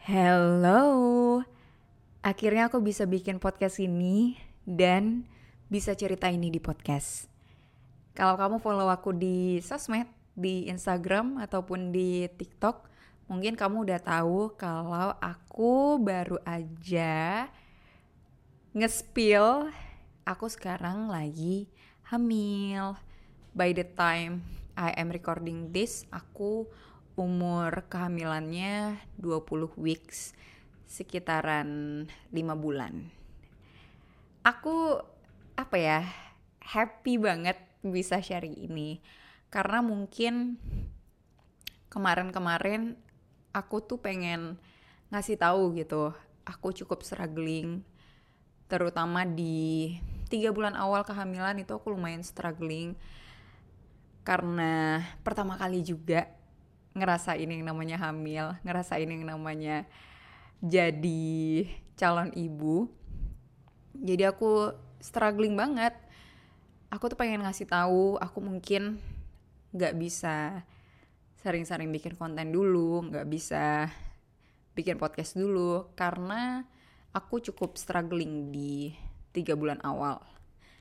Hello. Akhirnya aku bisa bikin podcast ini dan bisa cerita ini di podcast. Kalau kamu follow aku di sosmed, di Instagram ataupun di TikTok, mungkin kamu udah tahu kalau aku baru aja nge-spill aku sekarang lagi hamil. By the time I am recording this, aku umur kehamilannya 20 weeks, sekitaran 5 bulan. Aku apa ya, happy banget bisa sharing ini. Karena mungkin kemarin-kemarin aku tuh pengen ngasih tahu gitu. Aku cukup struggling terutama di tiga bulan awal kehamilan itu aku lumayan struggling karena pertama kali juga ngerasain yang namanya hamil, ngerasain yang namanya jadi calon ibu. Jadi aku struggling banget. Aku tuh pengen ngasih tahu, aku mungkin nggak bisa sering-sering bikin konten dulu, nggak bisa bikin podcast dulu karena aku cukup struggling di tiga bulan awal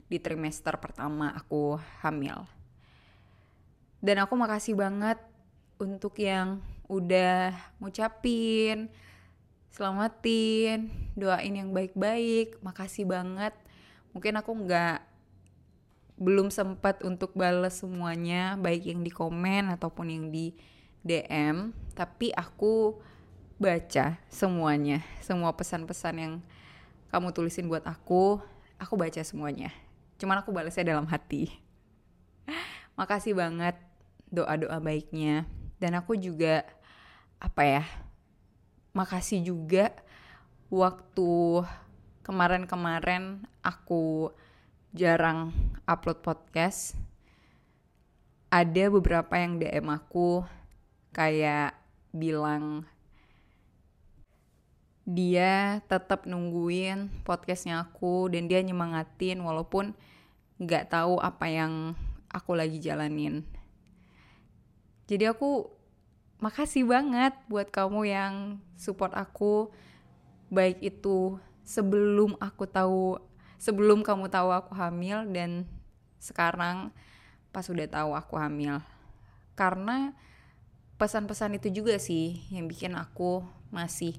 di trimester pertama aku hamil. Dan aku makasih banget untuk yang udah ngucapin, selamatin, doain yang baik-baik. Makasih banget. Mungkin aku nggak belum sempat untuk balas semuanya, baik yang di komen ataupun yang di DM, tapi aku baca semuanya, semua pesan-pesan yang kamu tulisin buat aku, aku baca semuanya. Cuman aku balasnya dalam hati. Makasih banget doa-doa baiknya dan aku juga apa ya makasih juga waktu kemarin-kemarin aku jarang upload podcast. Ada beberapa yang DM aku kayak bilang dia tetap nungguin podcastnya aku dan dia nyemangatin walaupun nggak tahu apa yang aku lagi jalanin jadi aku makasih banget buat kamu yang support aku baik itu sebelum aku tahu sebelum kamu tahu aku hamil dan sekarang pas udah tahu aku hamil. Karena pesan-pesan itu juga sih yang bikin aku masih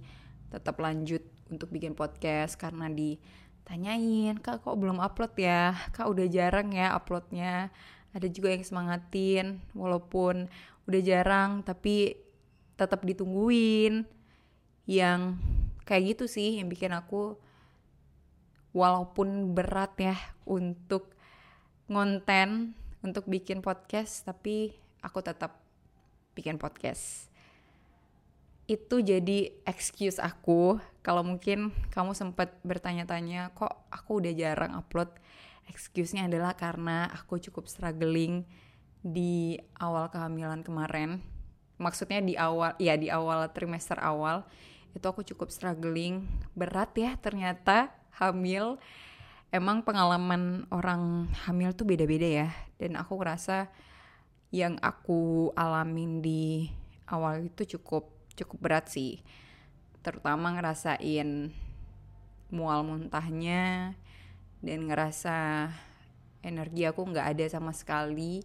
tetap lanjut untuk bikin podcast karena ditanyain kak kok belum upload ya? Kak udah jarang ya uploadnya. Ada juga yang semangatin walaupun udah jarang tapi tetap ditungguin. Yang kayak gitu sih yang bikin aku walaupun berat ya untuk ngonten untuk bikin podcast tapi aku tetap bikin podcast. Itu jadi excuse aku kalau mungkin kamu sempat bertanya-tanya kok aku udah jarang upload? Excuse-nya adalah karena aku cukup struggling di awal kehamilan kemarin. Maksudnya di awal ya di awal trimester awal itu aku cukup struggling. Berat ya ternyata hamil. Emang pengalaman orang hamil tuh beda-beda ya. Dan aku ngerasa yang aku alamin di awal itu cukup cukup berat sih. Terutama ngerasain mual muntahnya dan ngerasa energi aku nggak ada sama sekali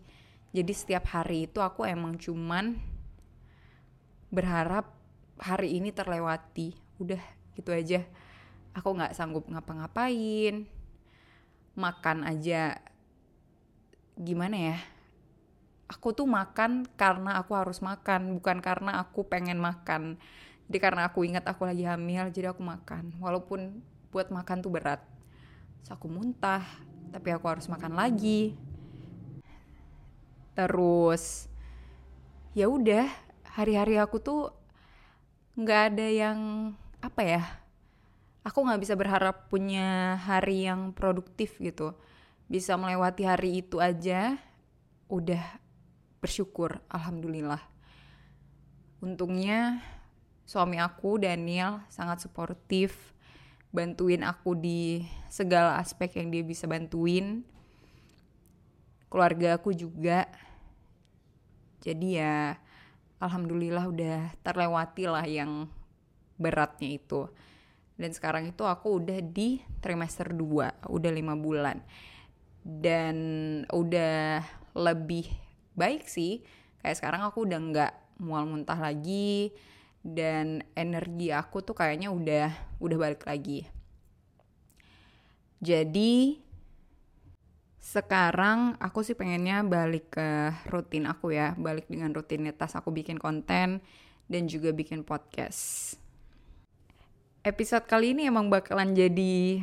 jadi setiap hari itu aku emang cuman berharap hari ini terlewati. Udah gitu aja. Aku nggak sanggup ngapa-ngapain. Makan aja gimana ya? Aku tuh makan karena aku harus makan, bukan karena aku pengen makan. Jadi karena aku ingat aku lagi hamil, jadi aku makan. Walaupun buat makan tuh berat. So, aku muntah, tapi aku harus makan lagi terus ya udah hari-hari aku tuh nggak ada yang apa ya aku nggak bisa berharap punya hari yang produktif gitu. Bisa melewati hari itu aja udah bersyukur alhamdulillah. Untungnya suami aku Daniel sangat suportif bantuin aku di segala aspek yang dia bisa bantuin. Keluarga aku juga jadi ya alhamdulillah udah terlewati lah yang beratnya itu. Dan sekarang itu aku udah di trimester 2 udah lima bulan. Dan udah lebih baik sih. Kayak sekarang aku udah nggak mual muntah lagi. Dan energi aku tuh kayaknya udah udah balik lagi. Jadi sekarang aku sih pengennya balik ke rutin aku ya, balik dengan rutinitas aku bikin konten dan juga bikin podcast. Episode kali ini emang bakalan jadi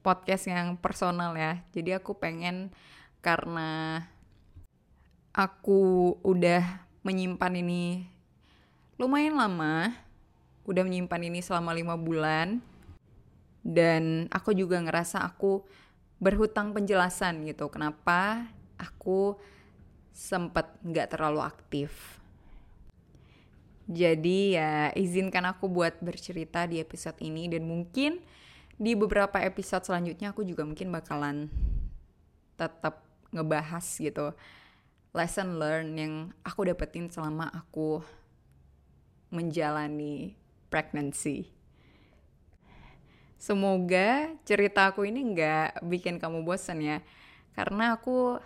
podcast yang personal ya. Jadi aku pengen karena aku udah menyimpan ini lumayan lama udah menyimpan ini selama lima bulan dan aku juga ngerasa aku berhutang penjelasan gitu. Kenapa aku sempet nggak terlalu aktif? Jadi ya izinkan aku buat bercerita di episode ini. Dan mungkin di beberapa episode selanjutnya aku juga mungkin bakalan tetap ngebahas gitu lesson learn yang aku dapetin selama aku menjalani pregnancy. Semoga cerita aku ini nggak bikin kamu bosan ya. Karena aku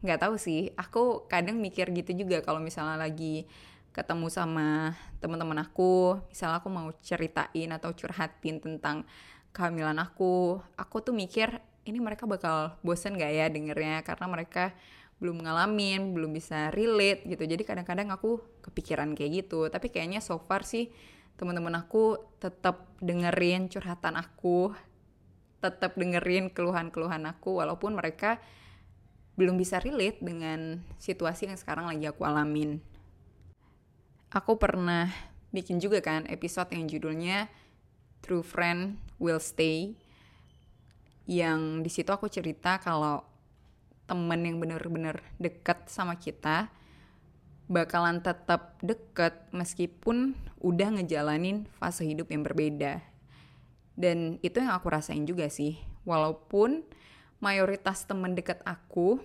nggak tahu sih, aku kadang mikir gitu juga kalau misalnya lagi ketemu sama teman-teman aku, misalnya aku mau ceritain atau curhatin tentang kehamilan aku, aku tuh mikir ini mereka bakal bosan gak ya dengernya karena mereka belum ngalamin, belum bisa relate gitu. Jadi kadang-kadang aku kepikiran kayak gitu. Tapi kayaknya so far sih teman-teman aku tetap dengerin curhatan aku, tetap dengerin keluhan-keluhan aku walaupun mereka belum bisa relate dengan situasi yang sekarang lagi aku alamin. Aku pernah bikin juga kan episode yang judulnya True Friend Will Stay yang di situ aku cerita kalau temen yang bener-bener deket sama kita bakalan tetap deket meskipun udah ngejalanin fase hidup yang berbeda. Dan itu yang aku rasain juga sih. Walaupun mayoritas temen deket aku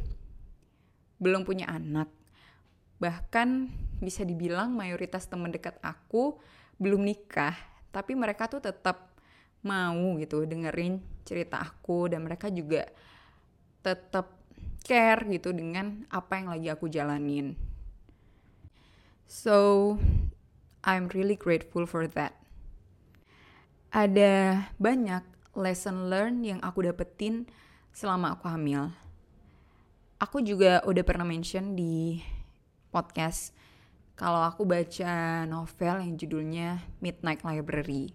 belum punya anak. Bahkan bisa dibilang mayoritas temen deket aku belum nikah. Tapi mereka tuh tetap mau gitu dengerin cerita aku dan mereka juga tetap care gitu dengan apa yang lagi aku jalanin. So, I'm really grateful for that. Ada banyak lesson learn yang aku dapetin selama aku hamil. Aku juga udah pernah mention di podcast kalau aku baca novel yang judulnya Midnight Library.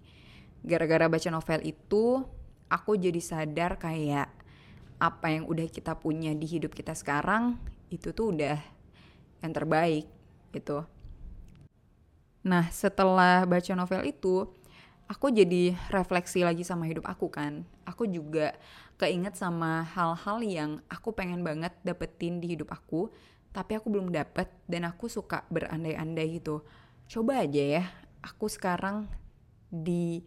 Gara-gara baca novel itu, aku jadi sadar kayak apa yang udah kita punya di hidup kita sekarang itu tuh udah yang terbaik gitu. Nah, setelah baca novel itu, aku jadi refleksi lagi sama hidup aku kan. Aku juga keinget sama hal-hal yang aku pengen banget dapetin di hidup aku, tapi aku belum dapet dan aku suka berandai-andai gitu. Coba aja ya, aku sekarang di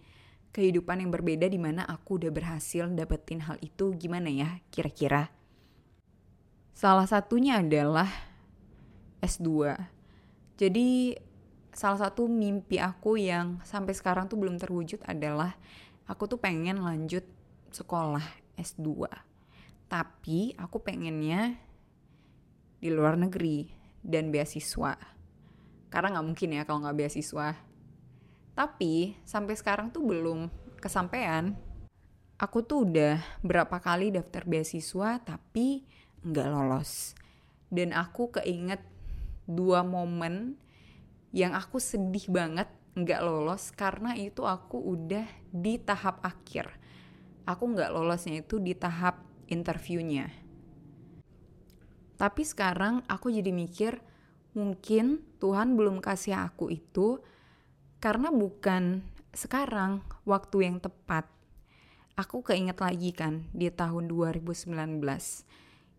kehidupan yang berbeda di mana aku udah berhasil dapetin hal itu gimana ya kira-kira? Salah satunya adalah S2. Jadi salah satu mimpi aku yang sampai sekarang tuh belum terwujud adalah aku tuh pengen lanjut sekolah S2. Tapi aku pengennya di luar negeri dan beasiswa. Karena nggak mungkin ya kalau nggak beasiswa tapi sampai sekarang tuh belum kesampaian. Aku tuh udah berapa kali daftar beasiswa tapi nggak lolos. Dan aku keinget dua momen yang aku sedih banget nggak lolos karena itu aku udah di tahap akhir. Aku nggak lolosnya itu di tahap interviewnya. Tapi sekarang aku jadi mikir, mungkin Tuhan belum kasih aku itu karena bukan sekarang waktu yang tepat. Aku keinget lagi kan di tahun 2019.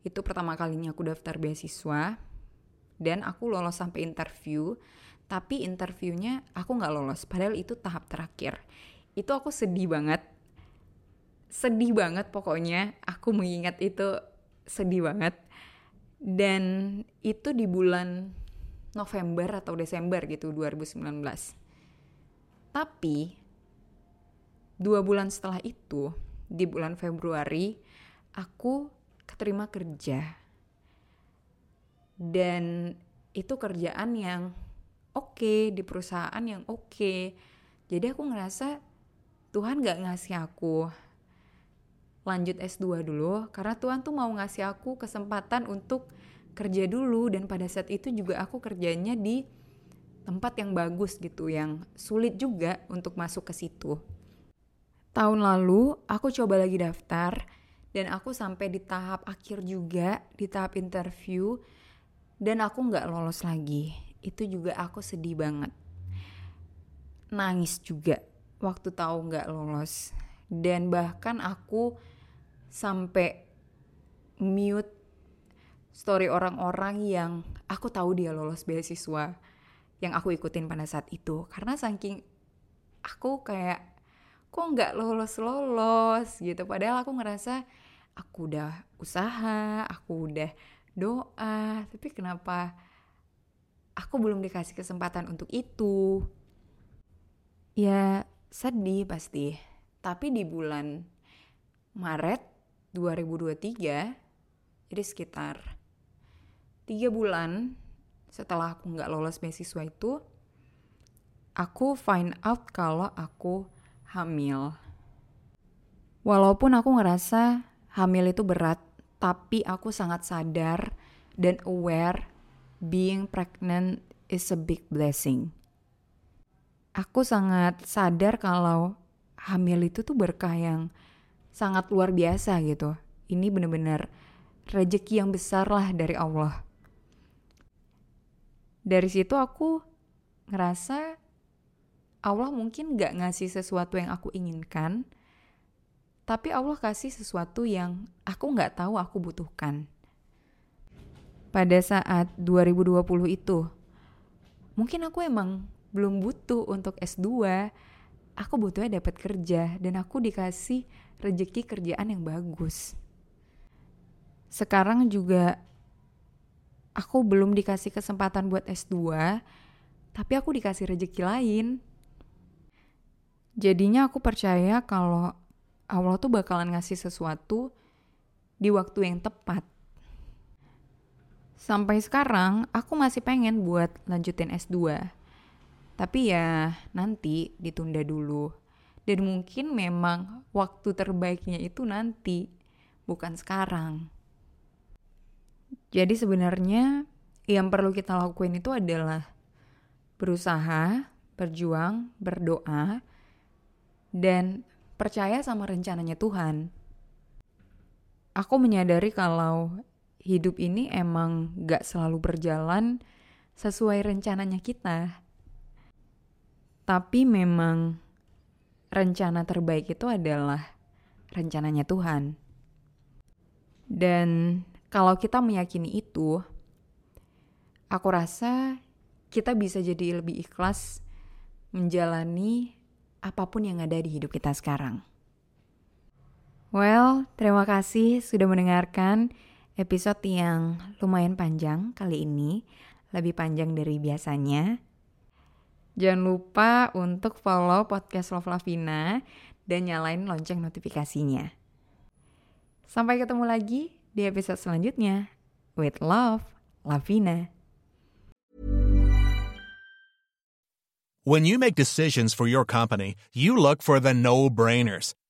Itu pertama kalinya aku daftar beasiswa dan aku lolos sampai interview. Tapi interviewnya aku nggak lolos, padahal itu tahap terakhir. Itu aku sedih banget. Sedih banget pokoknya. Aku mengingat itu sedih banget. Dan itu di bulan November atau Desember gitu 2019. Tapi dua bulan setelah itu di bulan Februari aku keterima kerja dan itu kerjaan yang oke okay, di perusahaan yang oke okay. jadi aku ngerasa Tuhan gak ngasih aku lanjut S2 dulu karena Tuhan tuh mau ngasih aku kesempatan untuk kerja dulu dan pada saat itu juga aku kerjanya di tempat yang bagus gitu yang sulit juga untuk masuk ke situ. Tahun lalu aku coba lagi daftar dan aku sampai di tahap akhir juga di tahap interview dan aku nggak lolos lagi. Itu juga aku sedih banget. Nangis juga waktu tahu nggak lolos. Dan bahkan aku sampai mute story orang-orang yang aku tahu dia lolos beasiswa yang aku ikutin pada saat itu karena saking aku kayak kok nggak lolos lolos gitu padahal aku ngerasa aku udah usaha aku udah doa tapi kenapa aku belum dikasih kesempatan untuk itu. Ya sedih pasti. Tapi di bulan Maret 2023 jadi sekitar tiga bulan setelah aku nggak lolos beasiswa itu aku find out kalau aku hamil. Walaupun aku ngerasa hamil itu berat tapi aku sangat sadar dan aware being pregnant is a big blessing. Aku sangat sadar kalau hamil itu tuh berkah yang sangat luar biasa gitu. Ini bener-bener rezeki yang besar lah dari Allah. Dari situ aku ngerasa Allah mungkin gak ngasih sesuatu yang aku inginkan, tapi Allah kasih sesuatu yang aku nggak tahu aku butuhkan. Pada saat 2020 itu, mungkin aku emang belum butuh untuk S2, aku butuhnya dapat kerja dan aku dikasih rejeki kerjaan yang bagus. Sekarang juga aku belum dikasih kesempatan buat S2, tapi aku dikasih rejeki lain. Jadinya aku percaya kalau Allah tuh bakalan ngasih sesuatu di waktu yang tepat. Sampai sekarang aku masih pengen buat lanjutin S2. Tapi ya nanti ditunda dulu. Dan mungkin memang waktu terbaiknya itu nanti, bukan sekarang. Jadi sebenarnya yang perlu kita lakuin itu adalah berusaha, berjuang, berdoa, dan percaya sama rencananya Tuhan. Aku menyadari kalau hidup ini emang gak selalu berjalan sesuai rencananya kita. Tapi memang rencana terbaik itu adalah rencananya Tuhan. Dan kalau kita meyakini itu, aku rasa kita bisa jadi lebih ikhlas menjalani apa pun yang ada di hidup kita sekarang. Well, terima kasih sudah mendengarkan episode yang lumayan panjang kali ini, lebih panjang dari biasanya. Jangan lupa untuk follow podcast Love Lavina dan nyalain lonceng notifikasinya. Sampai ketemu lagi di episode selanjutnya. With love, Lavina. When you make decisions for your company, you look for the no-brainers.